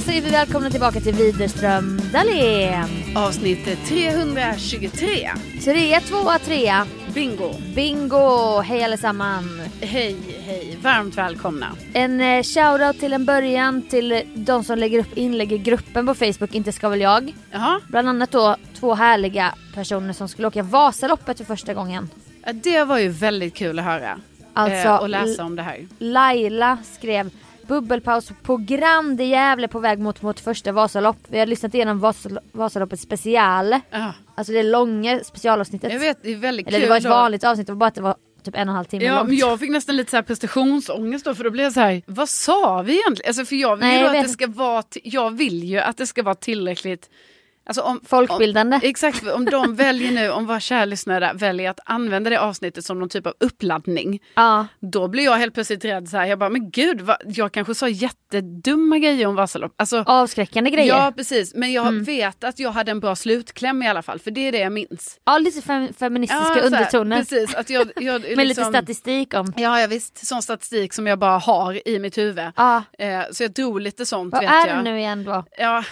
Då säger vi välkomna tillbaka till Widerström Dahlén. Avsnitt 323. Trea, tvåa, trea. Bingo. Bingo! Hej allesamman. Hej, hej. Varmt välkomna. En eh, shoutout till en början till de som lägger upp inlägg i gruppen på Facebook, inte ska väl jag. Jaha, Bland annat då två härliga personer som skulle åka Vasaloppet för första gången. ja, det var ju väldigt kul att höra. Alltså, eh, och läsa om det här. Laila skrev Bubbelpaus på Grand i Gävle på väg mot vårt första Vasalopp. Vi har lyssnat igenom Vasal Vasaloppet special. Ja, Alltså det långa specialavsnittet. jag vet, det är väldigt Eller kul. det var ett vanligt avsnitt, det var bara att det var typ en och en halv timme Ja, långt. men jag fick nästan lite så här prestationsångest då för då blev jag så här, vad sa vi egentligen? Alltså för jag vill Nej, ju jag att vet det ska vara, jag vill ju att det ska vara tillräckligt Alltså om, Folkbildande. Om, exakt, om de väljer nu, om våra kära lyssnare väljer att använda det avsnittet som någon typ av uppladdning. Ja. Då blir jag helt plötsligt rädd så här. Jag bara, men gud, vad, jag kanske sa jättedumma grejer om Vasalopp. Alltså, Avskräckande grejer. Ja, precis. Men jag Mm. vet att jag hade en bra slutkläm i alla fall. För det är det jag minns. Ja, lite fem, feministiska Ja, undertoner. Precis. Att jag, jag, Med lite liksom- statistik om. Ja, ja, visst. Sån statistik som jag bara har i mitt huvud. Ja. Eh, så jag drog lite sånt Vad är jag. det nu igen då? Ja,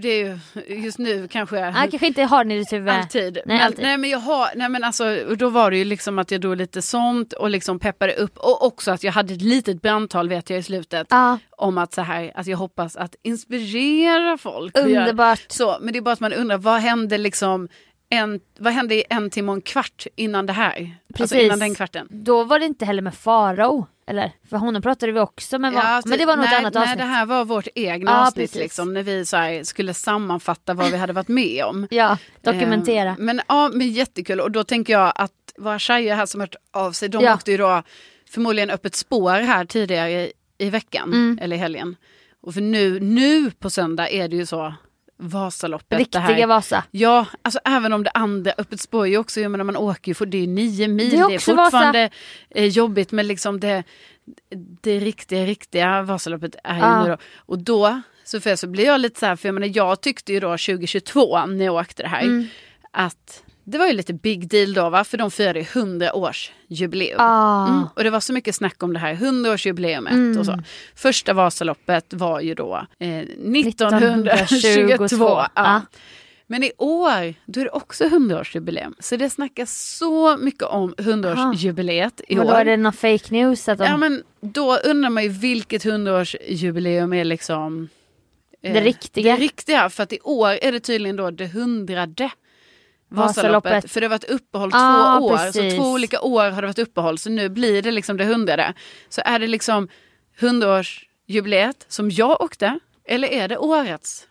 det är ju just nu kanske. Han kanske inte har den i ditt huvud. Alltid. Nej, men, alltid. nej men jag har, nej men alltså då var det ju liksom att jag drog lite sånt och liksom peppade upp och också att jag hade ett litet brandtal vet jag i slutet. Ja, Om att så här, att jag hoppas att inspirera folk. underbart. Så, men det är bara att man undrar vad hände liksom en, vad hände i en timme och en kvart innan det här? Alltså Precis. innan den kvarten. Då var det inte heller med Farao. Eller? För honom pratade vi också men, var, men det var något nej, annat nej, avsnitt. det här var vårt egna Ja, avsnitt precis. liksom, när vi så här, skulle sammanfatta vad vi hade varit med om. Ja, dokumentera. Eh, men ja, men jättekul. Och då tänker jag att våra tjejer här som hört av sig, de Ja. åkte ju då förmodligen upp ett spår här tidigare i, i veckan, Mm. eller i helgen. Och för nu, nu på söndag är det ju så Vasaloppet. det Riktiga här. Vasa. Ja, alltså även om det andra öppet spår är ju också, jag menar man åker ju, för det är nio mil, Det det är är, också fortfarande eh, jobbigt men liksom det, det riktiga, riktiga Vasaloppet är ju Ja. nu då. Och då, Sofia, så blir jag lite så här, för jag menar jag tyckte ju då 2022 när jag åkte det här, Mm. att det var ju lite big deal då va, för de firade ju 100 års jubileum. Ah. Mm, och det var så mycket snack om det här 100-årsjubileumet Mm. och så. Första Vasaloppet var ju då eh, 1922. 1922, Ja. ja. Men i år, då är det också 100-årsjubileum. Så det snackas så mycket om 100-årsjubileet i år. då är det någon fake news att de, Ja men då undrar man ju vilket 100-årsjubileum är liksom eh, Det riktiga. Det riktiga, för att i år är det tydligen då det hundrade Vasaloppet. För det har varit uppehåll Ah, två år, precis. så två olika år har det varit uppehåll. Så nu blir det liksom det hundrade. Så är det liksom 100-årsjubileet som jag åkte, eller är det årets?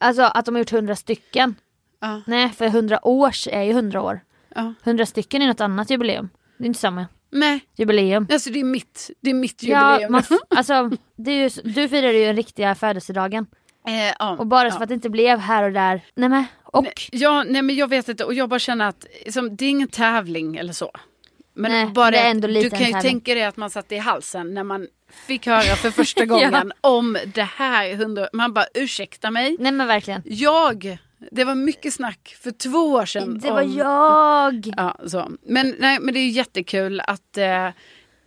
Alltså att de har gjort hundra stycken. Ja. Nej för hundra års är ju hundra år. Ja. Hundra stycken är något annat jubileum. Det är inte samma Nej, jubileum. alltså det är mitt, det är mitt Ja, jubileum. man, f- alltså, det är ju, du firade ju den riktiga födelsedagen. eh, ja, Och bara så ja. för att det inte blev här och där. Nej men, och. Nej, ja, nej men jag vet inte och jag bara känner att liksom, det är ingen tävling eller så. Men Nej, bara det är ändå lite du kan ju tävling. tänka dig att man satt i halsen när man fick höra för första gången om det här hundra... Man bara ursäkta mig. Nej men verkligen. Jag, det var mycket snack för två år sedan. Det var om, jag. Ja, så. Men, nej, men det är jättekul att, eh,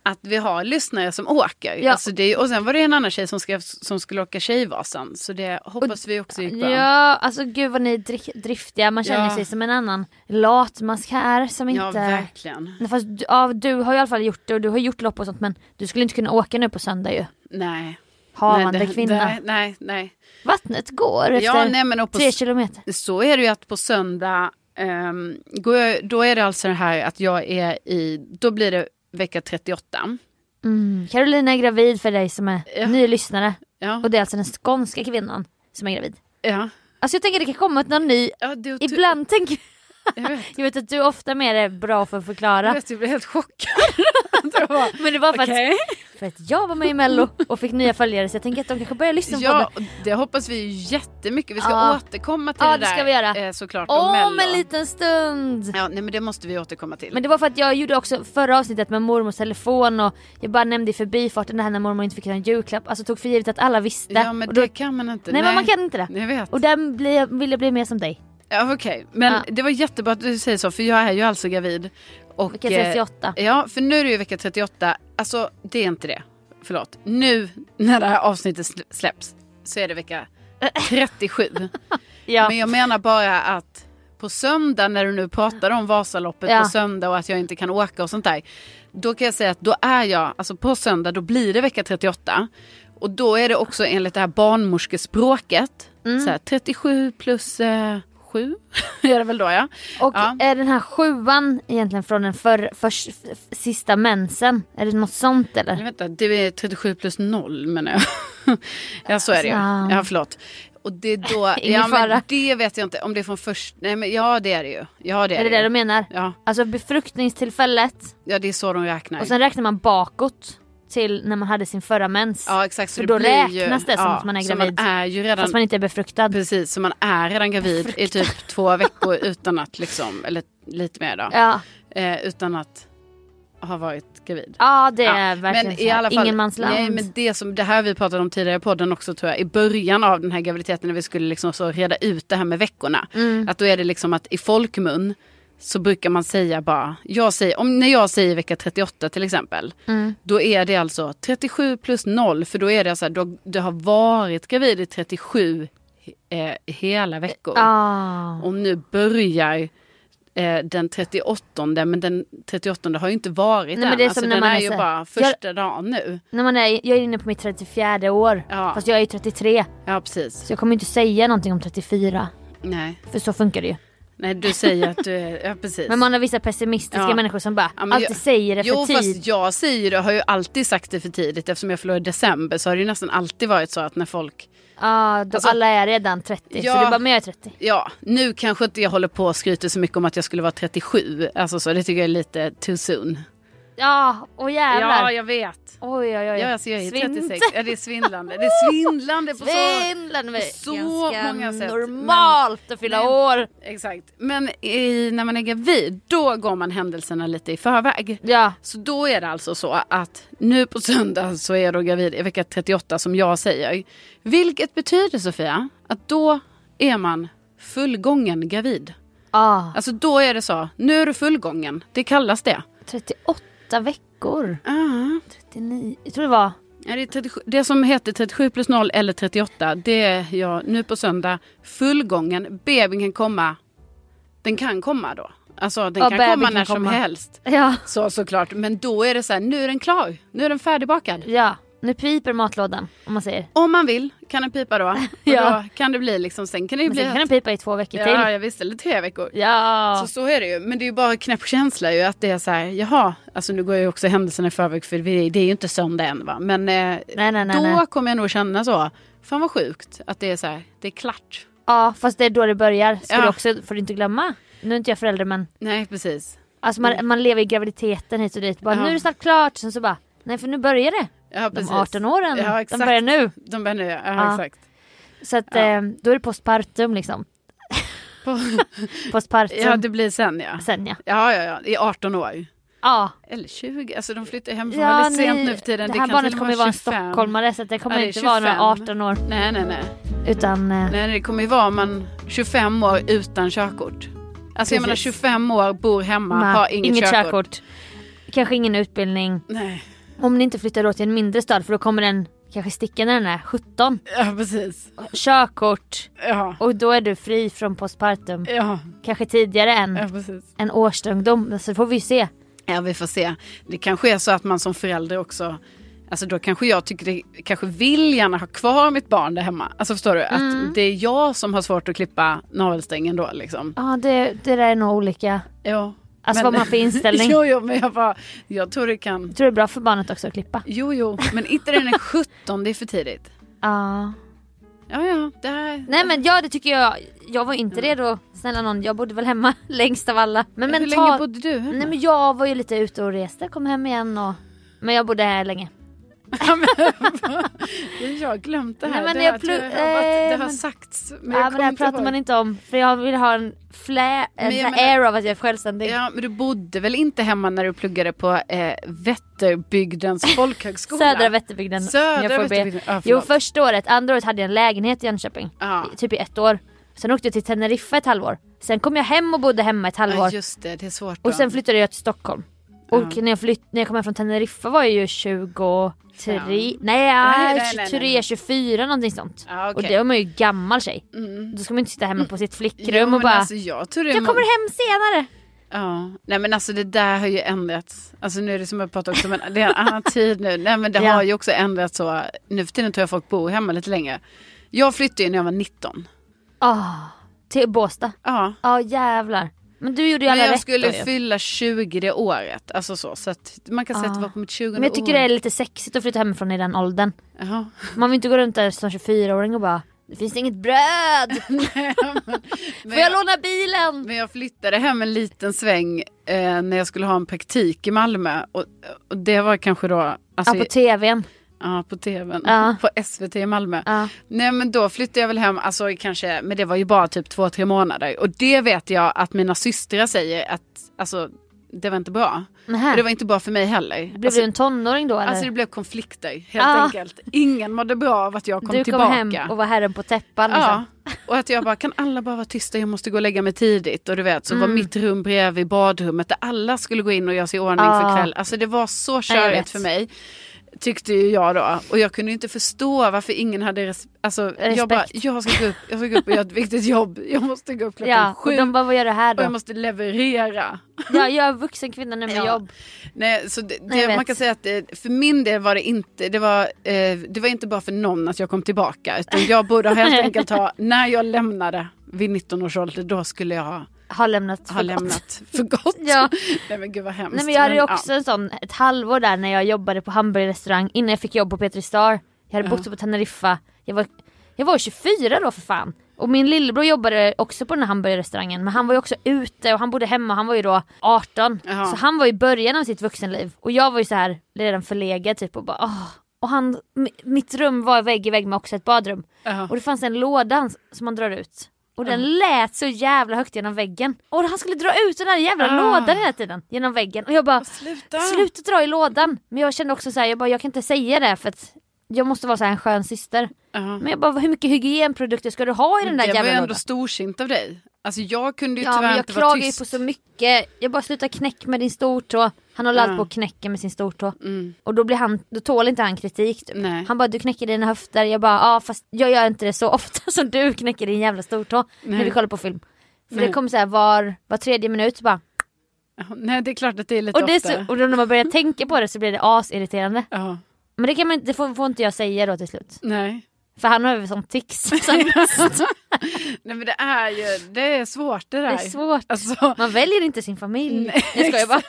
att vi har lyssnare som åker. Ja. Alltså det, och sen var det en annan tjej som, skrev, som skulle åka Tjejvasan. Så det hoppas vi också gick bra. Ja, alltså gud vad ni är dri- driftiga. Man känner Ja. sig som en annan latmask här som Ja, inte... verkligen. Nej, Fast du, ja, du har ju i alla fall gjort det och du har gjort lopp och sånt men du skulle inte kunna åka nu på söndag ju. Nej. Havande kvinna. Nej, nej, nej. Vattnet går efter Ja, nej men och på, tre kilometer. så är det ju att på söndag, jag, då är det alltså det här att jag är i, då blir det vecka 38. Mm. Carolina är gravid för dig som är Ja. ny lyssnare. Ja, Och det är alltså den skånska kvinnan som är gravid. ja. Alltså jag tänker det kan komma någon ny. ja är Ibland tänker Jag vet, jag vet att du ofta mer är bra för att jag, förklara. vet, jag blev helt chockad. Det var- Men det var för, Okej. att, för att jag var med i mello och fick nya följare så jag tänker att de kanske börjar lyssna på Ja, det. det hoppas vi jättemycket. Vi ska Ja. återkomma till Ja, det det där. ska vi göra. eh, Såklart om en liten stund! Ja, nej men det måste vi återkomma till. Men det var för att jag gjorde också förra avsnittet med mormors telefon och jag bara nämnde i förbifarten det här när mormor inte fick en julklapp. Alltså tog för givet att alla visste. ja men då, det kan man inte. nej, men man kan inte det. Jag vet. Och där blir, vill jag bli mer som dig. Ja okej, men Ja. det var jättebra att du säger så för jag är ju alltså gravid. Och, Vecka eh, 38. Ja, för nu är det ju vecka 38. Alltså det är inte det. Förlåt. Nu när det här avsnittet sl- släpps så är det vecka 37. Ja. Men jag menar bara att på söndag när du nu pratar om Vasaloppet Ja. på söndag och att jag inte kan åka och sånt där. Då kan jag säga att då är jag, alltså på söndag då blir det vecka 38. Och då är det också enligt det här barnmorskespråket. Mm. Så här, 37 plus eh, 7 är det väl då ja. Och Ja. är den här sjuan egentligen från den för, för, f- sista mensen? Är det något sånt Eller eller? vänta, det är 37 plus 0 menar jag. ja så är det ju. Ja. Ja förlåt. Och det då, Ingen ja men det vet jag inte om det är från först, nej men ja det är det ju. Ja det är, Är det det ju. du menar? Ja, Alltså befruktningstillfället ja det är så de räknar. och sen räknar man bakåt till när man hade sin förra mens. ja exakt. så det då blir ju- räknas det som ja, att man är så gravid. man är ju redan, Fast man inte är befruktad. precis, så man är redan gravid i typ två veckor utan att liksom, eller lite mer då. Ja. Eh, utan att ha varit gravid. ja det är Ja, verkligen men så i alla fall, ingenmansland. Nej, men det, som, det här vi pratat om tidigare i podden också tror jag. I början av den här graviditeten när vi skulle liksom så reda ut det här med veckorna. Mm. Att då är det liksom att i folkmun så brukar man säga bara, jag säger, om, när jag säger vecka 38 till exempel. Mm. Då är det alltså 37 plus 0 för då är det så här, då, det har varit gravid i 37 eh, hela veckor. Ah. Och nu börjar eh, den 38 men den 38 har ju inte varit Nej, men än. det är alltså, den är är ju bara första dagen nu. När man är, jag är inne på mitt 34 år. Ja. Fast jag är ju 33. Ja precis. Så jag kommer inte säga någonting om 34. Nej. För så funkar det ju. Nej du säger att du är, ja precis. Men man har vissa pessimistiska Ja. människor som bara Ja, alltid jag- säger det för Jo tid. fast jag säger det, har ju alltid sagt det för tidigt eftersom jag förlorade i december så har det ju nästan alltid varit så att när folk Ja, då Alltså- alla är redan 30. Ja. Så du bara, men jag är 30. Ja, nu kanske inte jag håller på och skryter så mycket om att jag skulle vara 37. Alltså så, det tycker jag är lite too soon. Ja, och jävlar. Ja, jag vet. Oj, oj, oj. Ja, alltså jag är Svint. 36. Ja, det är svindlande. Det är svindlande på så... Svindlande men så ganska många sätt. normalt att fylla Men- år. Exakt. Men i, när man är gravid, då går man händelserna lite i förväg. Ja, Så då är det alltså så att nu på söndag så är då gravid i vecka 38 som jag säger. Vilket betyder Sofia att då är man fullgången gravid. ah, Alltså då är det så, nu är du fullgången. Det kallas det. 38 veckor. Ah. 39. Jag tror det var Ja, det, är 37, det som heter 37 plus 0 eller 38, det är jag nu på söndag fullgången. Bebisen kan komma, den kan komma då. Alltså den Ja, kan komma kan när som komma. helst. Ja. Så såklart, men då är det så här, nu är den klar. Nu är den färdigbakad. Ja, nu piper matlådan om man säger. Om man vill kan den pipa då. Ja. då kan det bli liksom, sen kan det ju Men bli... sen kan den pipa i två veckor ja, till. jag visste, eller tre veckor. Ja. Så, så är det ju. Men det är ju bara knäpp känsla ju att det är så här, jaha, alltså nu går jag ju också händelserna i förväg för det är ju inte söndag än va. Men eh, Nej, nej, nej, då kommer jag nog känna så, fan vad sjukt att det är så här, det är klart. Ja fast det är då det börjar. Ska Ja. du också, får du inte glömma. Nu är inte jag förälder men Nej precis. alltså man, man lever i graviditeten hit och dit. Bara, Ja. Nu är det snart klart. Sen så bara nej för nu börjar det. Ja, De precis. 18 åren, Ja, de börjar nu. De börjar nu, ja, Ja. exakt. Så att eh, då är det postpartum liksom. Postpartum. Ja det blir sen ja. Sen ja. Ja ja ja, i 18 år. Ja, Eller 20, alltså de flyttar hemifrån ja väldigt sent nu för tiden. det här kan barnet kommer ju vara en 25. stockholmare så det kommer Ja, det inte vara några 25. 18 år. Nej nej nej. Utan eh, Nej, det kommer ju vara man 25 år utan körkort. Alltså jag menar Precis. 25 år, bor hemma, nej, har inget, körkort. Kanske ingen utbildning. Nej, Om ni inte flyttar då till en mindre stad för då kommer den kanske sticka när den är 17. ja precis. Körkort Ja, och då är du fri från postpartum. ja, Kanske tidigare än ja precis. en årsungdom. Så får vi se. Ja vi får se. Det kanske är så att man som förälder också Alltså då kanske jag tycker det kanske vill gärna ha kvar mitt barn där hemma. Alltså förstår du? Mm. Att det är jag som har svårt att klippa navelsträngen då liksom. Ja det, det där är nog olika. Ja. Alltså vad man för inställning. jo, jo, men jag bara, jag tror det kan. Jag tror det är bra för barnet också att klippa. Jo, jo, men inte den är 17, det är för tidigt. Ja. Ja, ja, det här. Nej men ja det tycker jag. Jag var inte redo. Snälla någon, jag bodde väl hemma längst av alla. Men Hur mental... länge bodde du hemma? Nej men jag var ju lite ute och reste, kom hem igen och... Men jag bodde här länge. Jag har glömt det här. Nej, men det, jag tror jag det eh, har men- sagts. Men ja jag men det här pratar man inte om. För jag vill ha en flä... En Men air av att jag är självständig. Ja, men du bodde väl inte hemma när du pluggade på eh, Vätterbygdens folkhögskola? Södra Vätterbygden. Södra. Vätterbygden. Ja, Jo första året, andra året hade jag en lägenhet i Jönköping. I- Typ i ett år. Sen åkte jag till Teneriffa ett halvår. Sen kom jag hem och bodde hemma ett halvår. Ja, just det, det är svårt. och sen flyttade jag till Stockholm. Och Ja. när, jag flytt, när jag kom hem från Teneriffa var jag ju 23, Fem. nej, nej, nej, 23, nej, nej. 24 någonting sånt. Ja, Och okej. då är man ju gammal tjej. Mm. Då ska man inte sitta hemma på sitt Jo, flickrum och men bara alltså, jag, tror det Jag må- kommer hem senare! Ja, nej men alltså det där har ju ändrats. Alltså nu är det som jag pratar också, men det är en annan tid nu. Nej men det Ja. har ju också ändrats så. Nu för tiden tror jag folk bor hemma lite längre. Jag flyttade ju när jag var 19. Ah, till Båstad. Ja. Ja jävlar. Men du gjorde ju Men alla jag rätt skulle ju. fylla 20 det året. Alltså så. Så att man kan säga att det var på mitt 20 Men jag tycker år. det är lite sexigt att flytta hemifrån i den åldern. Jaha. Man vill inte gå runt där som 24-åring och bara Det finns inget bröd! Nej, men, men, Får jag låna bilen? men jag flyttade hem en liten sväng eh, när jag skulle ha en praktik i Malmö. Och, och det var kanske då... Alltså, Ja på tvn. Ja, på tvn. Ja. På SVT i Malmö. Ja. Nej men då flyttade jag väl hem, alltså kanske, men det var ju bara typ två, tre månader. Och det vet jag att mina systrar säger att, alltså det var inte bra. Nähä. Och det var inte bra för mig heller. Blev alltså, du en tonåring då eller? alltså det blev konflikter helt Ah. enkelt. Ingen mådde bra av att jag kom du tillbaka. kom hem och var herren på täppan Ja, liksom. och att jag bara, kan alla bara vara tysta, jag måste gå och lägga mig tidigt. Och du vet, så var Mm. mitt rum bredvid badrummet där alla skulle gå in och göra sig i ordning Ja. för kväll. Alltså det var så körigt för mig. Tyckte ju jag då. Och jag kunde inte förstå varför ingen hade res- alltså, Jag bara, Respekt. jag ska gå upp, jag ska gå upp och göra ett viktigt jobb. Jag måste gå upp klockan Ja, sju. och de bara vad gör du här och jag då? måste leverera. Ja, jag är vuxen kvinna nu med Ja. jobb. Nej, så det, det, man kan säga att det, för min del var det inte, det var, eh, det var inte bara för någon att jag kom tillbaka. Utan jag borde helt enkelt ha, när jag lämnade vid 19 års ålder, då skulle jag ha, lämnat ha för lämnat gott. för gott. Ja. Nej men gud vad hemskt. Nej men jag hade Men, också en sån, ett halvår där när jag jobbade på hamburgerrestaurang innan jag fick jobb på Petri Star. Jag hade Ja. bott på Teneriffa. Jag var, jag var 24 då för fan. Och min lillebror jobbade också på den här hamburgerrestaurangen men han var ju också ute och han bodde hemma han var ju då 18. Jaha. Så han var i början av sitt vuxenliv och jag var ju så här redan förlegad typ och bara åh. Och han, mi- mitt rum var vägg i vägg med också ett badrum. Ja. Och det fanns en låda som man drar ut. Och den lät så jävla högt genom väggen. Och han skulle dra ut den där jävla Ah. lådan hela tiden genom väggen. Och jag bara Sluta! Sluta dra i lådan! Men jag kände också så här, jag bara jag kan inte säga det för att jag måste vara så här en skön syster. Ja. Men jag bara hur mycket hygienprodukter ska du ha i den där det var jävla ju ändå lådan? storsint av dig. Alltså jag kunde ju Ja tyvärr jag inte vara klagar ju tyst. på så mycket. Jag bara slutar knäck med din stortå. Han håller alltid Ja. på och knäcker med sin stortå. Mm. Och då blir han, då tål inte han kritik typ. Han bara du knäcker dina höfter. Jag bara ja fast jag gör inte det så ofta som du knäcker din jävla stortå. När Nej. vi kollar på film. För Nej. det kommer såhär var, var tredje minut bara. Ja, Nej det är klart att det är lite Och, är så, och då när man börjar tänka på det så blir det asirriterande. Ja, Men det, kan man, det får, får inte jag säga då till slut. nej. För han har ju sån tics. Nej men det är ju, det är svårt det där. det är svårt. Alltså, Man väljer inte sin familj. Nej, jag skojar bara.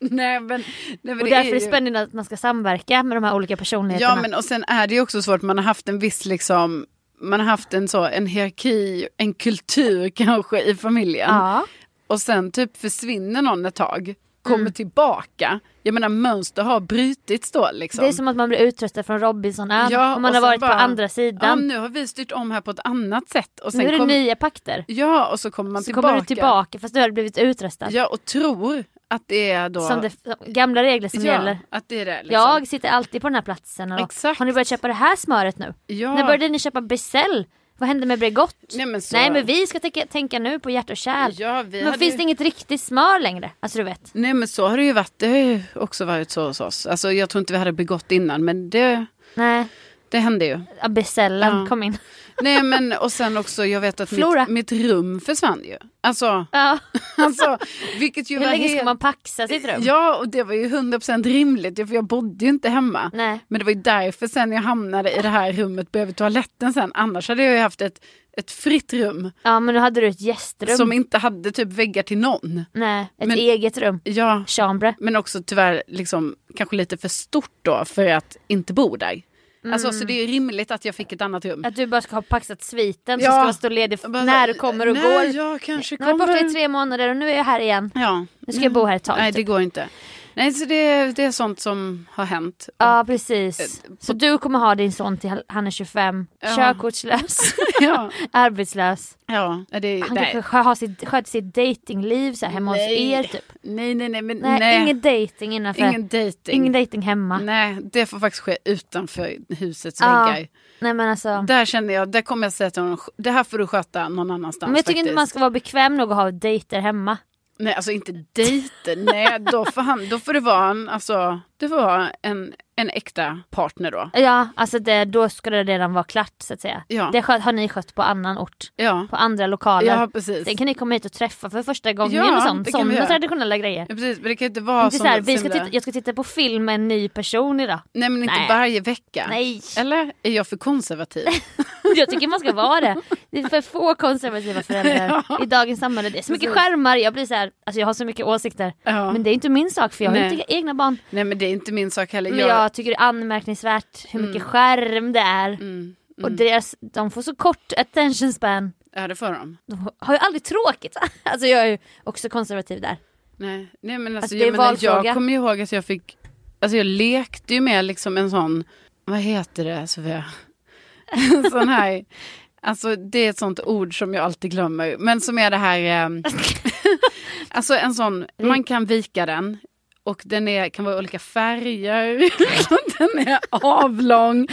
nej men, nej, men Och det därför är är det ju- spännande att man ska samverka med de här olika personligheterna. Ja men och sen är det ju också svårt, man har haft en viss liksom, man har haft en så, en hierarki, en kultur kanske i familjen. ja. Och sen typ försvinner någon ett tag, kommer Mm. tillbaka. Jag menar mönster har brutits då liksom. Det är som att man blir utröstad från Robinson-ön Ja, om man och har varit bara- på andra ja, sidan. nu har vi styrt om här på ett annat sätt. Och sen nu är det kom- nya pakter. Ja och så kommer man Så tillbaka. kommer du tillbaka fast du har blivit utröstad. Ja och tror att det är då... Som det, gamla regler som ja, gäller. att det är det. Liksom. Jag sitter alltid på den här platsen. Och Exakt. Har ni börjat köpa det här smöret nu? ja. När började ni köpa Becell? Vad hände med Bregott? Nej men, så... Nej men vi ska tänka, tänka nu på hjärt och kärl. Ja, men finns ju- det inget riktigt smör längre? Alltså du vet. Nej men så har det ju varit. Det har ju också varit så hos oss. Alltså jag tror inte vi hade begått innan men det, Nej, det hände ju. ja, Ja. kom in. Nej men och sen också jag vet att Flora. mitt, mitt rum försvann ju. Alltså, Ja. alltså vilket ju Hur var länge ska helt... man paxa sitt rum? Ja och det var ju 100% rimligt för jag bodde ju inte hemma. Nej. Men det var ju därför sen jag hamnade i det här rummet bredvid toaletten sen. Annars hade jag ju haft ett, ett fritt rum. Ja men nu hade du ett gästrum. Som inte hade typ väggar till någon. Nej, ett Men- eget rum. Ja, Chambre. men också tyvärr liksom kanske lite för stort då för att inte bo där. Alltså så det är rimligt att jag fick ett annat rum. Att du bara ska ha paxat sviten Ja. så ska stå ledig Bara när du kommer och nej, går. jag kanske Nu har jag varit borta kommer. i tre månader och nu är jag här igen. Ja. Nu ska jag bo här ett tag. Nej typ. det går inte. Nej så det, det är sånt som har hänt. Ja precis. Eh, Så du kommer ha din son till han är 25, Ja. körkortslös, ja. arbetslös. ja. Det, Han nej. kanske har sitt, sköter sitt datingliv så här, hemma hos Nej. er typ. nej nej nej men Nej, nej. ingen dating innanför. Ingen dating. ingen dating hemma. Nej det får faktiskt ske utanför husets Ja. väggar. Nej men alltså. Där känner jag, där kommer jag säga till honom, det här får du sköta någon annanstans Men jag tycker inte faktiskt. man ska vara bekväm nog att ha dejter hemma. Nej alltså inte dejter, nej då får, han, då får det vara en, alltså, det får vara en, en äkta partner då. Ja, alltså det, då ska det redan vara klart så att säga. Ja. Det har ni skött på annan ort. Ja, På andra lokaler. ja precis. Sen kan ni komma hit och träffa för första gången Ja, och sånt. Sådana traditionella grejer. Ja, precis. Men det kan inte vara inte som så här, vi ska titta, jag ska titta på film med en ny person idag. Nej men inte Nej. varje vecka. Nej, Eller är jag för konservativ? jag tycker man ska vara det. Det är för få konservativa föräldrar i dagens samhälle. Det är så mycket skärmar. Jag blir så här, alltså jag har så mycket åsikter. Ja. Men det är inte min sak för jag har Nej. inte egna barn. Nej men det är inte min sak heller. Men jag tycker det är anmärkningsvärt hur mycket skärm det är. Mm, Och deras, de får så kort attention span. Ja det får de. De har ju aldrig tråkigt. Alltså jag är ju också konservativ där. Nej, Nej men alltså, Alltså, jag, menar, jag kommer ihåg att jag fick, alltså jag lekte ju med liksom en sån, vad heter det Sofia? En sån här, alltså det är ett sånt ord som jag alltid glömmer, men som är det här, eh, alltså en sån, man kan vika den. Och den är, kan vara olika färger, den är avlång,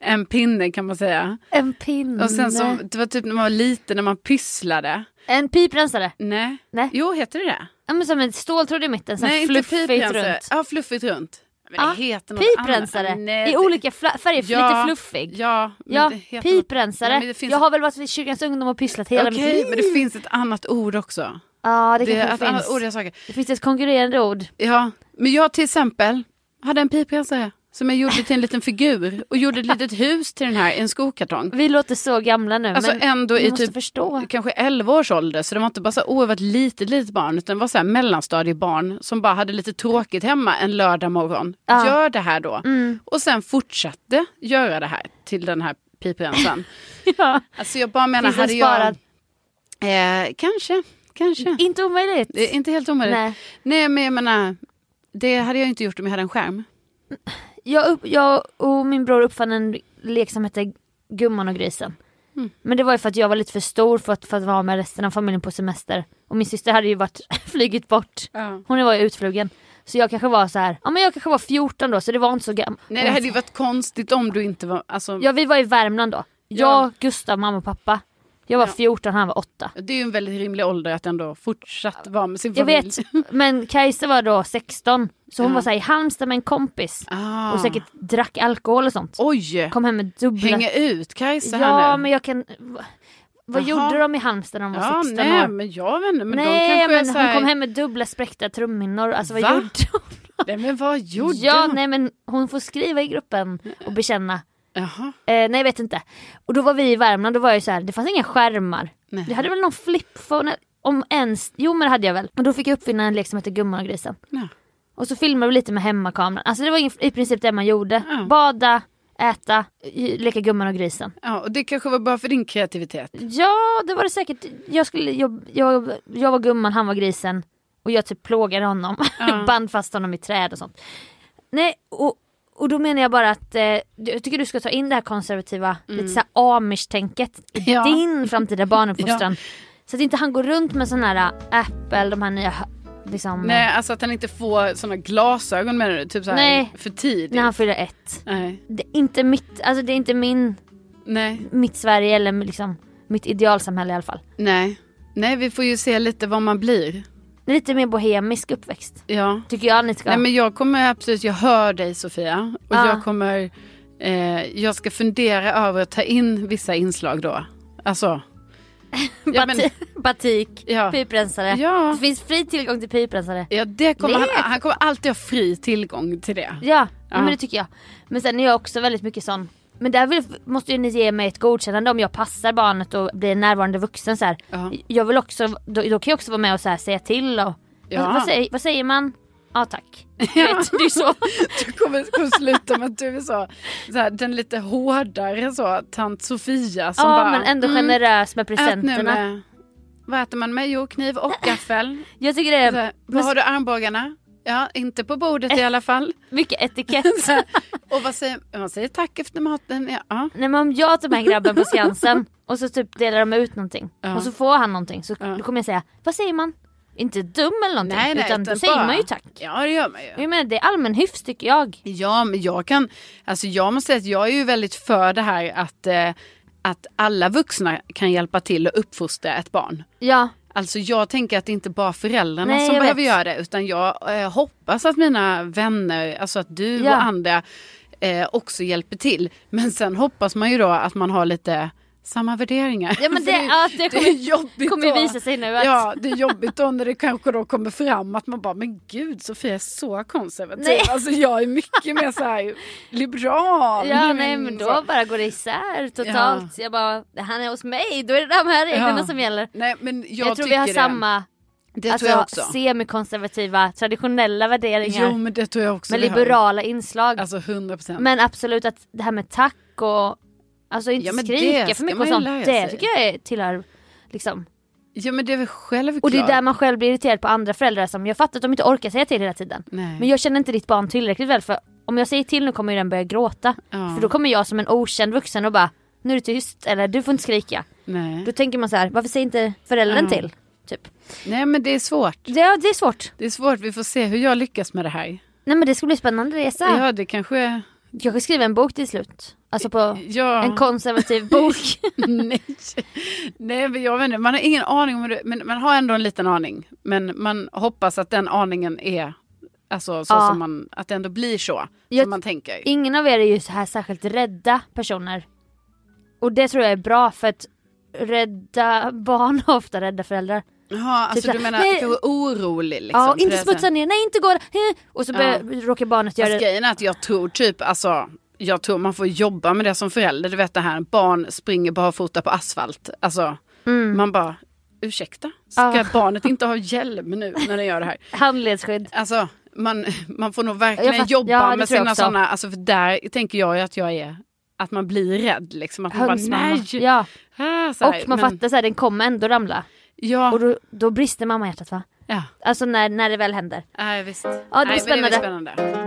en pinne kan man säga. En pinne. Och sen så, det var typ när man var liten, när man pysslade. En piprensare. Nej. Nej. Jo, heter det det? Ja, men som en ståltråd i mitten, så Nej, inte fluffigt runt. Ja, fluffigt runt. Men Ja, något Piprensare annat. I olika färger, Ja, lite fluffig. Ja, Ja, något- piprensare. Det finns Jag har väl varit vid Kyrkans ungdom och pysslat hela Okej, mitt liv. men det finns ett annat ord också. Ja, det, Det kanske finns. annat ord jag. Det finns ett konkurrerande ord. Ja, men jag till exempel hade en piprensare som jag gjorde till en liten figur och gjorde ett litet hus till den här i en skokartong. Vi låter så gamla nu Alltså men ändå i typ förstå. kanske 11 års ålder. Så det var inte bara så här, åh jag var ett litet, litet barn. Utan var så här mellanstadiebarn som bara hade lite tråkigt hemma en lördag morgon. Ja. Gör det här då. Mm. Och sen fortsatte göra det här till den här piprensaren. Ja. alltså jag bara menar, Finns hade jag... sparad? Eh, kanske, kanske. Inte omöjligt. Är inte helt omöjligt. Nej. Nej. men jag menar, det hade jag inte gjort om jag hade en skärm. Jag, upp, jag och min bror uppfann en lek som hette Gumman och grisen. Mm. Men det var ju för att jag var lite för stor för att, för att vara med resten av familjen på semester. Och min syster hade ju varit flugit bort. Ja. Hon var ju utflugen. Så jag kanske var så här, ja men jag kanske var 14 då så det var inte så gammalt. Nej det hade ju varit konstigt om du inte var, alltså, Ja vi var i Värmland då. Jag, Ja. Gustav, mamma och pappa. Jag var Ja. 14, han var 8. Det är ju en väldigt rimlig ålder att ändå fortsatt vara med sin Jag familj. vet, men Kajsa var då 16. Så hon Ja. var så i Halmstad med en kompis. Ah. Och säkert drack alkohol och sånt. Oj! Kom hem med dubbla... Hänga ut Kajsa ja här nu. men jag kan... Vad Jaha. gjorde de i Halmstad när de var Ja, 16 nej år? men jag vet inte. Men nej men så hon kom hem med dubbla spräckta trumhinnor. Alltså vad Va? gjorde hon? Nej men vad gjorde Ja hon? nej men hon får skriva i gruppen och bekänna. Jaha. Eh, nej jag vet inte. Och då var vi i Värmland, då var jag så här, det fanns inga skärmar. Nej. Jag hade väl någon flipphone, om ens, jo men det hade jag väl. Och då fick jag uppfinna en lek som heter Gumman och grisen. Ja. Och så filmade vi lite med hemmakameran. Alltså det var i princip det man gjorde. Ja. Bada, äta, leka Gumman och grisen. Ja, och det kanske var bra för din kreativitet. Ja det var det säkert. Jag, skulle, jag, jag, jag var gumman, han var grisen. Och jag typ plågade honom. Ja. Band fast honom i träd och sånt. Nej och, och då menar jag bara att eh, jag tycker du ska ta in det här konservativa, lite såhär amish-tänket i Mm. Ja. din framtida barnuppfostran. Så att inte han går runt med sån här äh, Apple, de här nya liksom, Nej, alltså att han inte får såna glasögon menar du? Typ så här Nej. för tidigt? när han fyller ett. Nej. Det är inte mitt, alltså det är inte min, Nej. mitt Sverige eller liksom mitt idealsamhälle i alla fall. Nej. Nej, vi får ju se lite vad man blir. Lite mer bohemisk uppväxt. Ja. Tycker jag ni ska. Nej men jag kommer absolut, jag hör dig Sofia. Och Ja. jag kommer, eh, jag ska fundera över att ta in vissa inslag då. Alltså. Ja, men, Bati- batik, Ja. piprensare. Ja. Det finns fri tillgång till piprensare. ja, det kommer han, han kommer alltid ha fri tillgång till det. Ja, Ja. men det tycker jag. Men sen är jag också väldigt mycket sån. Men där vill, måste ju ni ge mig ett godkännande om jag passar barnet och blir en närvarande vuxen så här. Ja. Jag vill också, då, då kan jag också vara med och så här, säga till och Ja. vad, vad, säger, vad säger man? Ja tack. Vet, det är så. Du kommer, kommer sluta med att du är så, så här, den lite hårdare så, tant Sofia som ja bara men ändå mm, generös med presenterna. vad äter man med? Jo, kniv och gaffel. Jag tycker det är Var har du armbågarna? Ja, inte på bordet i alla fall. mycket etikett. Och vad säger man? säger tack efter maten. Ja. Ja. Nej men om jag tar med grabben på Skansen och så typ delar de ut någonting Ja. och så får han någonting så Ja. då kommer jag säga, vad säger man? Inte dum eller någonting Nej, nej, utan då utan säger bara- man ju tack. Ja, det gör man ju. Jag menar det är allmän hyfs tycker jag. Ja, men jag kan, alltså jag måste säga att jag är ju väldigt för det här att, eh, att alla vuxna kan hjälpa till att uppfostra ett barn. Ja, Alltså jag tänker att det inte bara föräldrarna Nej, som behöver vet. göra det utan jag eh, hoppas att mina vänner, alltså att du Ja. och andra eh, också hjälper till. Men sen hoppas man ju då att man har lite samma värderingar. ja men det, ja, det det kommer, är jobbigt kommer då. visa sig nu att Ja, det är jobbigt då när det kanske då kommer fram att man bara, men gud Sofia är så konservativ. Nej. Alltså jag är mycket mer så här liberal. Ja nej men då bara går det isär totalt. Jag bara, han är hos mig, då är det de här reglerna Ja. som gäller. Nej men jag, Jag, tror vi har det. samma Det alltså, tror jag också. semikonservativa traditionella värderingar Jo men det tror jag också med liberala inslag. Alltså 100 procent. Men absolut att det här med tack och alltså inte Ja, skrika för mycket och sånt. Det tycker jag är, tillhör liksom. Ja men det är väl självklart. Och det är där man själv blir irriterad på andra föräldrar som jag fattar att de inte orkar säga till hela tiden. Nej. Men jag känner inte ditt barn tillräckligt väl för om jag säger till nu kommer den börja gråta. Ja. För då kommer jag som en okänd vuxen och bara nu är du tyst eller du får inte skrika. Nej. Då tänker man så här, varför säger inte föräldern Ja. till? Typ. Nej men det är svårt. Det, ja, det är svårt. Det är svårt, vi får se hur jag lyckas med det här. Nej men det ska bli spännande resa. Ja det kanske Jag kanske skriver en bok till slut. Alltså på Ja. en konservativ bok. Nej. Nej men jag vet inte, man har ingen aning om det, men man har ändå en liten aning. Men man hoppas att den aningen är Alltså så Ja. som man, att det ändå blir så. Jag- som man tänker. Ingen av er är ju så här särskilt rädda personer. Och det tror jag är bra för att rädda barn har ofta rädda föräldrar. Jaha, alltså Typ du menar nej. kanske orolig liksom. ja, inte det smutsa ner, nej inte gå. Och så börjar, råkar barnet göra det. grejen är att jag tror typ, alltså jag tror man får jobba med det som förälder. Du vet det här, barn springer barfota på asfalt. Alltså man bara, ursäkta? Ska Mm. Ah. barnet inte ha hjälm nu när den gör det här? Handledsskydd. Alltså man, man får nog verkligen jobba ja, det med sina sådana, alltså för där tänker jag ju att jag är, att man blir rädd liksom. Att man bara, nej! Ja. Ah, Och man men- fattar så här, den kommer ändå ramla. Ja, Och då, då brister mammahjärtat va? ja. Alltså när, när det väl händer. Nej, visst. Ja, det blir det spännande. väl spännande.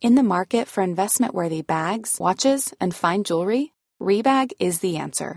In the market for investment worthy bags, watches, and fine jewelry, Rebag is the answer.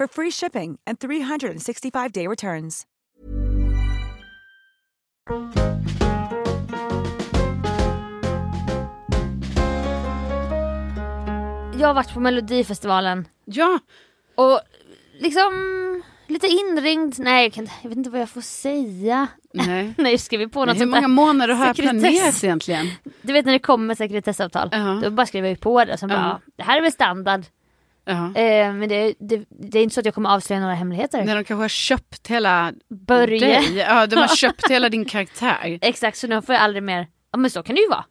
for free shipping and 365-day returns. Jag har varit på melodifestivalen Ja, och liksom lite inringd, nej jag, kan, jag vet inte vad jag får säga. nej. Nej skriver på något Hur många månader har jag planerat egentligen? Du vet när det kommer sekretessavtal, Ja. då bara skriver jag på det och sen bara, Ja. ja, det här är väl standard. Ja. Eh, men det, det, det är inte så att jag kommer avslöja några hemligheter. När de kanske har köpt hela Börje. dig. Ja, de har köpt hela din karaktär. Exakt, så nu får jag aldrig mer, ja men så kan det ju vara.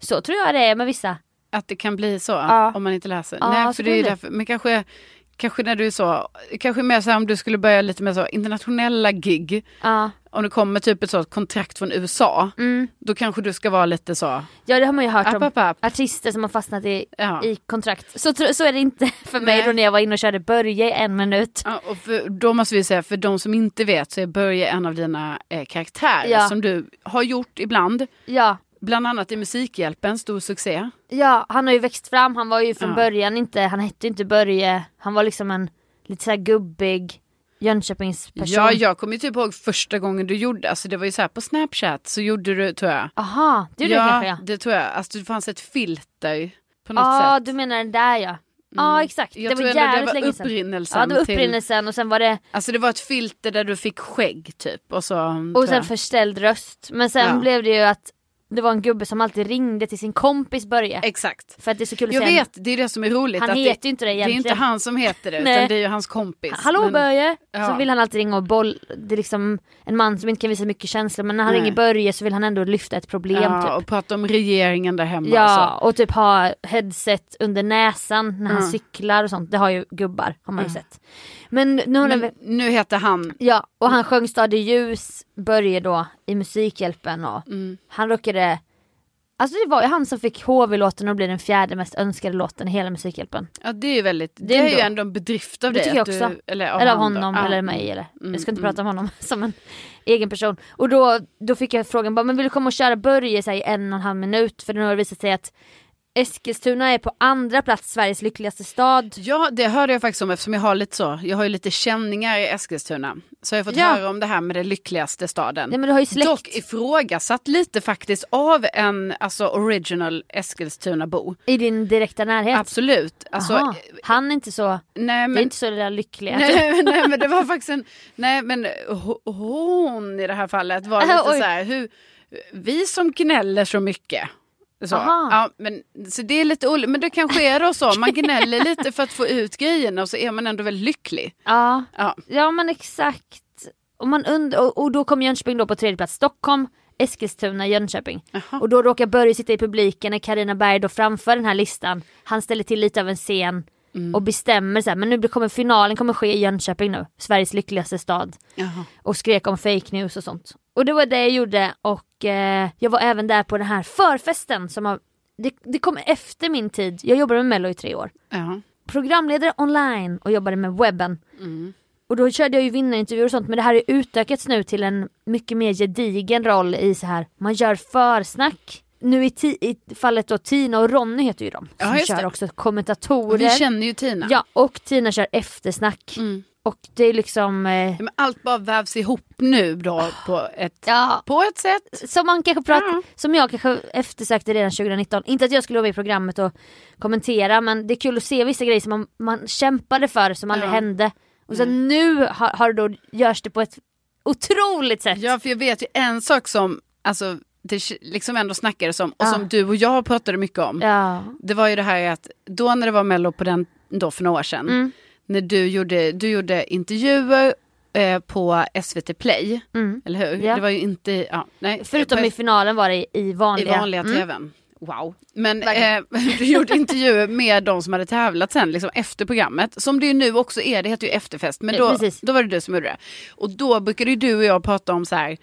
Så tror jag det är med vissa. Att det kan bli så Ja. om man inte läser. Ja, Nej, för det är därför. Men kanske, kanske när du är så, kanske mer så här om du skulle börja lite med så internationella gig. Ja, Om det kommer typ ett sånt kontrakt från USA. mm. Då kanske du ska vara lite så, ja det har man ju hört app, om. app, app. Artister som har fastnat i, Ja. i kontrakt. Så, så är det inte för mig Nej. då när jag var inne och körde Börje i en minut. Ja, och för, då måste vi säga, för de som inte vet så är Börje en av dina eh, karaktärer som du har gjort ibland. Ja, Bland annat i Musikhjälpen, stor succé. ja, han har ju växt fram. Han var ju från Ja. början inte, han hette ju inte Börje. Han var liksom en lite så här gubbig Jönköpingsperson. Ja, jag kommer ju typ ihåg första gången du gjorde, alltså det var ju så här på Snapchat så gjorde du, tror jag. Aha, det gjorde ja, jag kanske ja. det tror jag. Alltså det fanns ett filter på något Ja, sätt. du menar den där ja. Ja exakt, Jag det var jävligt länge sedan. upprinnelsen Ja det var till- upprinnelsen och sen var det, Alltså det var ett filter där du fick skägg typ. Och, så, och sen jag. förställd röst. Men sen Ja. blev det ju att det var en gubbe som alltid ringde till sin kompis Börje. Exakt. För att det är så kul att Jag säga vet, det är det som är roligt. Han heter det, ju inte det Det är inte egentligen. han som heter det, utan det är ju hans kompis. Hallå Men- Börje! Ja. Så vill han alltid ringa och boll. Det är liksom en man som inte kan visa mycket känslor men när han Nej. ringer Börje så vill han ändå lyfta ett problem Ja, typ. och prata om regeringen där hemma. Ja, och så. och typ ha headset under näsan när han Ja. cyklar och sånt. Det har ju gubbar, har man ju Ja. sett. Men nu Men nu heter han... Ja, och han sjöng Stad i ljus, Börje då, i Musikhjälpen och Mm. han råkade... Alltså det var ju han som fick HV-låten att bli den fjärde mest önskade låten i hela Musikhjälpen. Ja det är ju väldigt, det, Det är ju ändå- en bedrift av Det dig. tycker jag också. Du, eller av, eller av honom Ja. eller mig eller. Mm, jag ska inte mm. prata om honom som en egen person. Och då, då fick jag frågan, bara, men vill du komma och köra Börje i en och en halv minut? För nu har det visat sig att Eskilstuna är på andra plats Sveriges lyckligaste stad. Ja, det hörde jag faktiskt om eftersom jag har lite så, jag har ju lite känningar i Eskilstuna. Så jag har fått Ja. höra om det här med den lyckligaste staden. Nej men du har ju släkt. Dock ifrågasatt lite faktiskt av en alltså original Eskilstuna-bo. I din direkta närhet? Absolut. Alltså, Aha. Han är inte så, nej, det är men, inte så det där lyckliga. nej, nej men det var faktiskt en, nej men ho- hon i det här fallet var lite så här, hur, vi som gnäller så mycket. Så. Aha. Ja, men, så det är lite olika, men det kanske är då så, man gnäller lite för att få ut grejerna och så är man ändå väldigt lycklig. Ja, Ja. ja men exakt. Och, man und- och, och då kom Jönköping då på tredje plats. Stockholm Eskilstuna, Jönköping. Och då råkar Börje sitta i publiken när Karina Berg då framför den här listan. Han ställer till lite av en scen Mm. och bestämmer så här, men nu kommer finalen kommer ske i Jönköping nu, Sveriges lyckligaste stad. Jaha. Och skrek om fake news och sånt. Och det var det jag gjorde och eh, jag var även där på den här förfesten som har, det, det kom efter min tid, jag jobbade med mello i tre år. Ja. Programledare online och jobbade med webben. Mm. Och då körde jag ju vinnarintervjuer och sånt men det här har utökats nu till en mycket mer gedigen roll i så här, man gör försnack. Nu i, i fallet då Tina och Ronny heter ju de Ja, som just kör det. också kommentatorer. Och vi känner ju Tina. Ja och Tina kör eftersnack. Mm. Och det är liksom... Eh, Ja, allt bara vävs ihop nu då på ett, ja, på ett sätt. som man kanske pratar, Ja. som jag kanske eftersökte redan 2019. Inte att jag skulle vara med i programmet och kommentera men det är kul att se vissa grejer som man, man kämpade för som aldrig Ja. hände. Och sen nu har, har då, görs det på ett otroligt sätt. Ja för jag vet ju en sak som alltså, det liksom ändå snackades om och Ja. som du och jag pratade mycket om. Ja. Det var ju det här att då när det var mello på den, då för några år sedan. Mm. När du gjorde, du gjorde intervjuer eh, på SVT Play. Mm. Eller hur? Ja. Det var ju inte, ja, nej. Förutom på, i finalen var det i, i i vanliga. vanliga Mm. tvn. Wow. Men eh, du gjorde intervjuer med de som hade tävlat sen liksom efter programmet. Som det ju nu också är, det heter ju efterfest. Men då, precis. då var det du som gjorde det. Och då brukade ju du och jag prata om så här.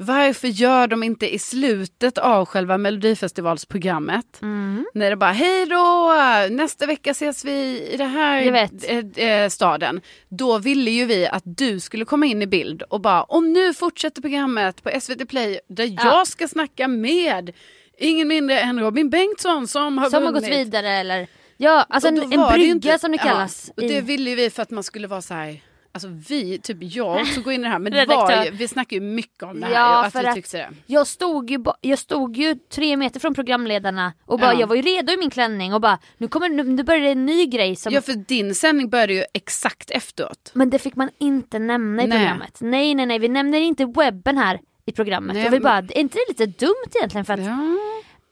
Varför gör de inte i slutet av själva melodifestivalsprogrammet? Mm. När det bara hej då, nästa vecka ses vi i den här eh, eh, staden. Då ville ju vi att du skulle komma in i bild och bara och nu fortsätter programmet på SVT Play där Ja. jag ska snacka med ingen mindre än Robin Bengtsson som har Som har vunnit. gått vidare eller Ja, alltså en, en brygga inte- som det kallas. Ja, och det i- ville vi för att man skulle vara så här. Alltså vi, typ jag också går in i det här. Men det var ju, vi snackar ju mycket om det här. Ja, att för vi att- tyckte det. Jag stod, ju, jag stod ju tre meter från programledarna och bara, Ja. jag var ju redo i min klänning och bara nu kommer nu, nu börjar det en ny grej som Ja för din sändning började ju exakt efteråt. Men det fick man inte nämna i Nej. programmet. Nej nej nej vi nämner inte webben här i programmet. Nej, jag vill bara, är inte det lite dumt egentligen för att Ja.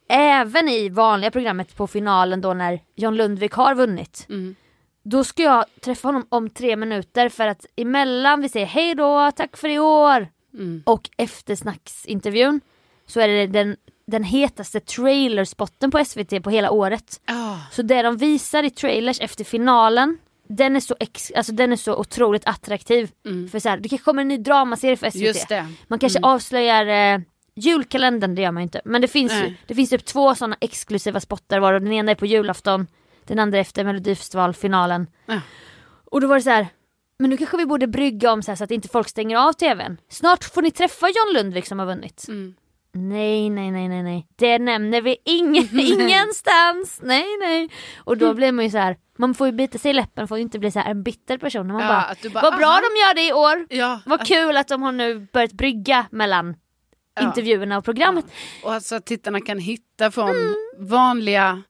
även i vanliga programmet på finalen då när John Lundvik har vunnit. Mm. Då ska jag träffa honom om tre minuter för att emellan vi säger hej då, tack för i år Mm. och eftersnacksintervjun så är det den, den hetaste trailerspotten på SVT på hela året. Ah. Så det de visar i trailers efter finalen den är så, ex, alltså den är så otroligt attraktiv. För så här, det kanske kommer en ny dramaserie för SVT. Mm. Man kanske Mm. avslöjar eh, julkalendern, det gör man ju inte. Men det finns, ju, Nej. det finns typ två sådana exklusiva spottar varav den ena är på julafton, den andra efter melodifestivalfinalen. Ja. Och då var det så här. Men nu kanske vi borde brygga om så, här så att inte folk stänger av tvn. Snart får ni träffa John Lundvik som har vunnit. Mm. Nej, nej, nej, nej, nej. Det nämner vi ingen, ingenstans. Nej, nej. Och då blir man ju så här. Man får ju bita sig i läppen, får ju inte bli så här en bitter person. Man Ja, bara, bara, vad bra aha. de gör det i år. Ja, Vad kul att de har nu börjat brygga mellan Ja. intervjuerna och programmet. Och alltså att tittarna kan hitta från vanliga,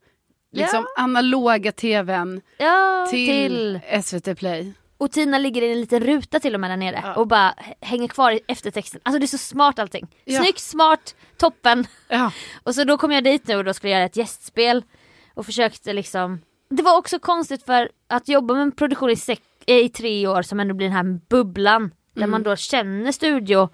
liksom. Ja. analoga tvn Ja, till, till. SVT Play. Och Tina ligger i en liten ruta till och med där nere Ja. och bara hänger kvar i eftertexten. Alltså det är så smart allting. Ja. Snyggt, smart, toppen. Och så då kom jag dit nu och då skulle jag göra ett gästspel och försökte liksom Det var också konstigt för att jobba med en produktion i, sex, eh, i tre år som ändå blir den här bubblan där Mm. man då känner studio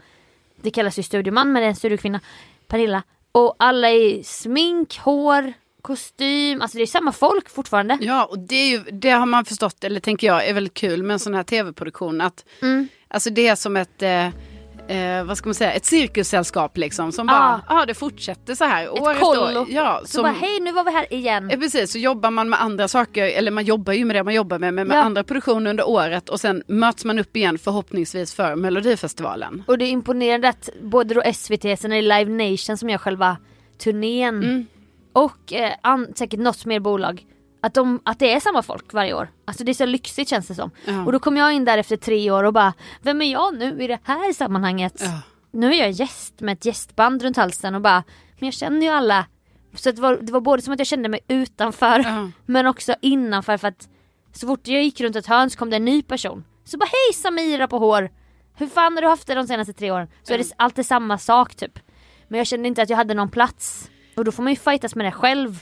Det kallas ju studioman men det är en studiokvinna Pernilla Och alla är smink, hår, kostym, alltså det är samma folk fortfarande. Ja, och det, är ju, det har man förstått, eller tänker jag, är väldigt kul med en sån här tv-produktion. Att, Mm. Alltså det är som ett, eh, eh, vad ska man säga, ett cirkussällskap liksom. Som Ah. bara, ja det fortsätter så här. Ett kollo. Ja, Så som, bara hej nu var vi här igen. Ja, precis, så jobbar man med andra saker, eller man jobbar ju med det man jobbar med, men med Ja. andra produktioner under året och sen möts man upp igen förhoppningsvis för Melodifestivalen. Och det är imponerande att både då SVT, sen är Live Nation som gör själva turnén Mm. Och eh, an, säkert något mer bolag. Att, de, att det är samma folk varje år. Alltså det är så lyxigt känns det som. Ja. Och då kom jag in där efter tre år och bara, vem är jag nu i det här sammanhanget? Ja. Nu är jag gäst med ett gästband runt halsen och bara, men jag känner ju alla. Så det, var, det var både som att jag kände mig utanför Ja. men också innanför för att så fort jag gick runt ett hörn så kom det en ny person. Så bara hej Samira på hår! Hur fan har du haft det de senaste tre åren? Så är det alltid samma sak typ. Men jag kände inte att jag hade någon plats. Och då får man ju fightas med det själv.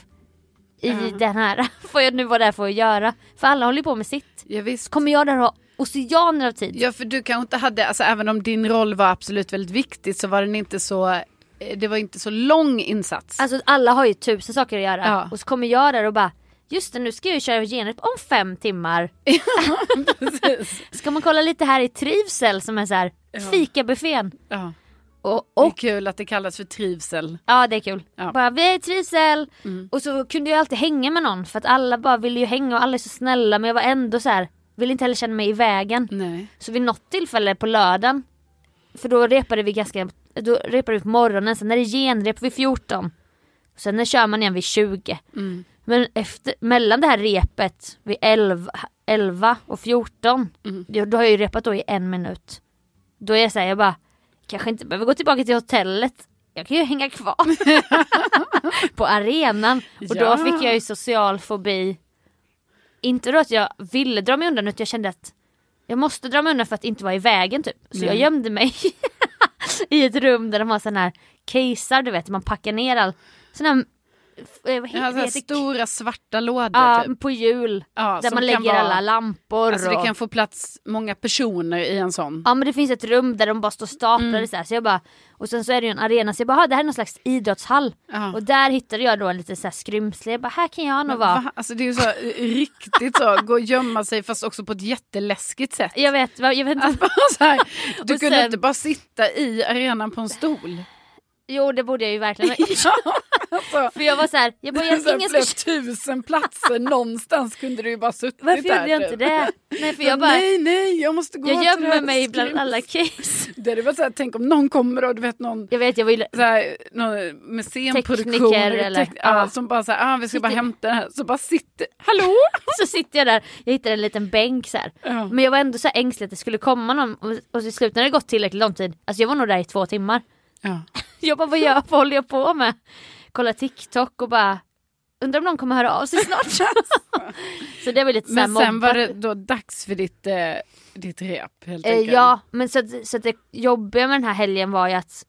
I den här, vad jag nu var där för att göra. För alla håller ju på med sitt. Ja, visst. Kommer jag där och ha oceaner av tid? Ja för du kanske inte hade, alltså även om din roll var absolut väldigt viktig så var den inte så eh, det var inte så lång insats. Alltså alla har ju tusen saker att göra Ja. och så kommer jag där och bara Just det nu ska jag ju köra genrep om fem timmar. ska man kolla lite här i trivsel som är så här Ja. fikabuffén. ja. Och, Det är och kul att det kallas för trivsel. ja det är kul. Ja. Bara vi är trivsel. Mm. Och så kunde jag alltid hänga med någon för att alla bara ville ju hänga och alla är så snälla men jag var ändå så här ville inte heller känna mig i vägen. Nej. Så vid något tillfälle på lördagen för då repade vi ganska, då repade vi på morgonen, sen är det genrep vid 14. Sen när kör man igen vid 20. Mm. Men efter, mellan det här repet vid 11, 11 och 14, Mm. då, då har jag ju repat då i en minut. Då är jag såhär, jag bara, kanske inte behöver gå tillbaka till hotellet. Jag kan ju hänga kvar på arenan. Och Ja. då fick jag ju social fobi. Inte då att jag ville dra mig undan utan jag kände att jag måste dra mig undan för att inte vara i vägen typ. Så jag Nej. gömde mig i ett rum där de har sån här casear du vet, man packar ner all sån här, eh, vad Ja, så här heter- stora svarta lådor Ja, typ. på jul. Ja, där man lägger vara- alla lampor. Alltså det och... kan få plats många personer i en sån. Ja men det finns ett rum där de bara står staplade Mm. så här. Så jag bara, och sen så är det ju en arena så jag bara, "Ha, det här är någon slags idrottshall. Ja. Och där hittade jag då en liten så här skrymsle. Jag bara, här kan jag nog vara. Va? Alltså det är ju så riktigt så, gå och gömma sig fast också på ett jätteläskigt sätt. Jag vet, jag vet inte. Att bara så här, du kunde sen- inte bara sitta i arenan på en stol. Jo det borde jag ju verkligen Alltså, För jag var så här, jag bara, jag, ingen ska... tusen platser någonstans kunde du ju bara suttit Varför där. gjorde jag inte typ. det? Nej för jag bara, nej, nej, jag måste gå jag gömmer mig bland skryms- alla case. Det hade varit så här, tänk om någon kommer och du vet någon Jag vet, jag vill... så här, någon Tekniker eller- tek- ja, ja. som bara så här, ah, vi ska bara Sitter- hämta det här. Så bara sitter, hallå? Så sitter jag där, jag hittade en liten bänk så här. Ja. Men jag var ändå så ängslig att det skulle komma någon och, och till slut när det gått tillräckligt lång tid, alltså jag var nog där i två timmar. Ja. Jag bara, vad gör vad håller jag på med? Kolla TikTok och bara, undrar om någon kommer höra av sig snart. så det var lite Men sen var det då dags för ditt, eh, ditt rep helt Eh, enkelt. ja, men så att, så att det jobbiga med den här helgen var ju att,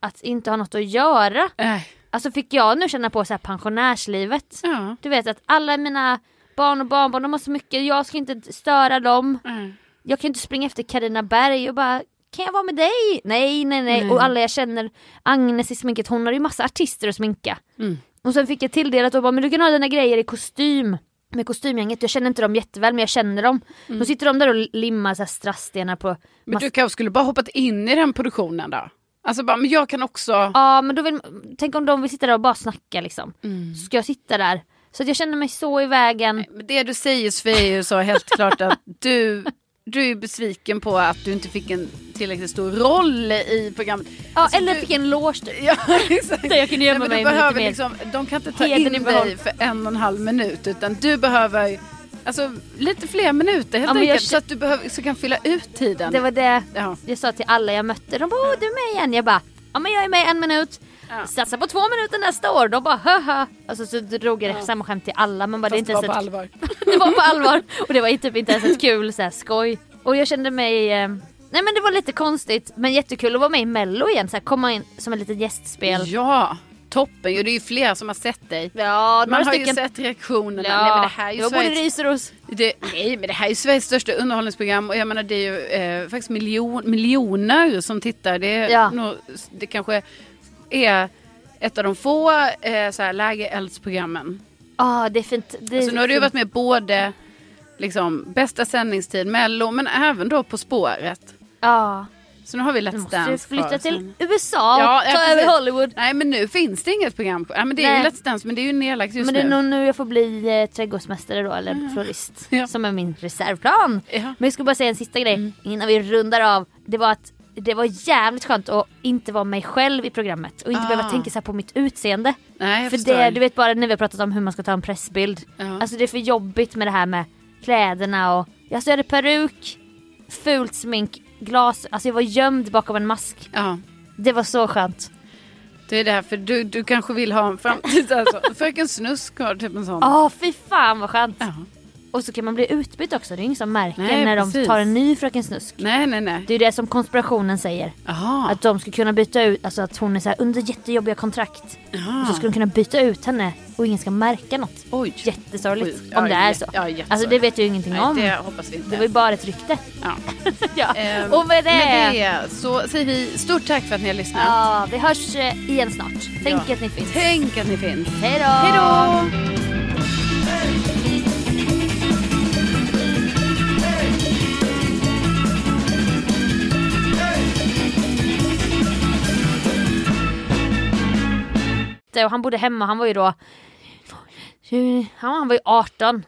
att inte ha något att göra. Äh, Alltså fick jag nu känna på så här pensionärslivet. ja. Du vet att alla mina barn och barnbarn de har så mycket, jag ska inte störa dem. äh. Jag kan inte springa efter Carina Berg och bara kan jag vara med dig? Nej, nej, nej. Nej. Och alla jag känner, Agnes i sminket, hon har ju massa artister att sminka. Mm. Och sen fick jag tilldelat och bara, men du kan ha dina grejer i kostym. Med kostymgänget, jag känner inte dem jätteväl men jag känner dem. Då sitter de där och limmar så här strassstenar på Men du kanske skulle bara hoppat in i den produktionen då? Alltså bara, men jag kan också... Ja men då vill, tänk om de vill sitta där och bara snacka liksom. Mm. Så ska jag sitta där. Så jag känner mig så i vägen. Men Det du säger Sofie är ju så helt klart att du, du är besviken på att du inte fick en tillräckligt stor roll i programmet. Ja Alltså, eller du- fick en loge typ. Ja, exakt. Där jag kunde Nej, gömma men mig lite behöver mer. liksom, de kan inte ta in dig för en och en halv minut utan du behöver alltså, lite fler minuter helt Ja, jag enkelt kä- så att du behöver, så kan fylla ut tiden. Det var det ja. jag sa till alla jag mötte. De bara åh du är med igen. Jag bara ja men jag är med en minut. Ja. Satsa på två minuter nästa år. De bara haha. Alltså så drog jag det samma skämt till alla. Man bara, det Fast inte det var på ett, allvar. det var på allvar. Och det var typ inte ens ett kul så här, skoj. Och jag kände mig eh, Nej men det var lite konstigt men jättekul att vara med i mello igen. Så här, komma in som ett litet gästspel. Ja, toppen ju. Det är ju flera som har sett dig. Ja, Man har stycken. ju sett reaktionerna. Ja, Nej, men det här är ju jag borde Sveriges... Riseros. Det, nej men det här är Sveriges största underhållningsprogram och jag menar det är ju eh, faktiskt miljon, miljoner som tittar. Det, är Ja. nog, det kanske är ett av de få eh, så här, lägereldsprogrammen. Ja det är fint. Det är Alltså, nu har du varit med både liksom, bästa sändningstid, mello, men även då På spåret. Ja. Så nu har vi Nu Let's måste du Dance flytta kvar till. USA Ja, och ta över. Hollywood. Nej men nu finns det inget program. Ja, men det är Nej. ju Let's Dance men det är ju nedlagt just Men det är nu. nog nu jag får bli eh, trädgårdsmästare då eller florist. Ja. Som är min reservplan. Ja. Men jag ska bara säga en sista grej Mm. innan vi rundar av. Det var att det var jävligt skönt att inte vara mig själv i programmet och inte Ah. behöva tänka så på mitt utseende. Nej jag För det, du vet bara när vi har pratat om hur man ska ta en pressbild. Ja. Alltså det är för jobbigt med det här med kläderna och alltså jag hade peruk, fult smink, glas, alltså jag var gömd bakom en mask. Ja. Det var så skönt. Det är därför du, du kanske vill ha en framtid. Alltså. Fröken Snusk har typ en sån. Ja fy fan vad skönt. Ja. Och så kan man bli utbytt också, det är ingen som märker Nej, när de precis. tar en ny Fröken Snusk. Nej, nej, nej. Det är det som konspirationen säger. Jaha. Att de ska kunna byta ut, alltså att hon är så här under jättejobbiga kontrakt. Jaha. Och så ska de kunna byta ut henne och ingen ska märka något. Oj. Jättesorgligt. Oj, om det är så. ja, alltså det vet jag ju ingenting Nej, om. det hoppas vi inte. Det var ju bara ett rykte. Ja. ja. Ehm, och med det, med det så säger vi stort tack för att ni har lyssnat. Ja, vi hörs eh, igen snart. Tänk Ja. att ni finns. Tänk att ni finns. Hej då! Hej då! Och han bodde hemma, han var ju då... Han var ju 18.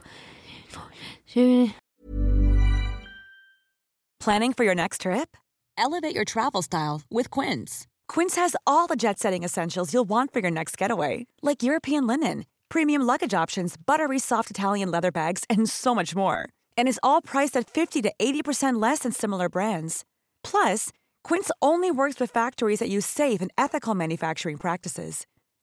Planning for your next trip? Elevate your travel style with Quince. Quince has all the jet setting essentials you'll want for your next getaway, like European linen, premium luggage options, buttery soft Italian leather bags, and so much more. And is all priced at 50 to 80% less than similar brands. Plus, Quince only works with factories that use safe and ethical manufacturing practices.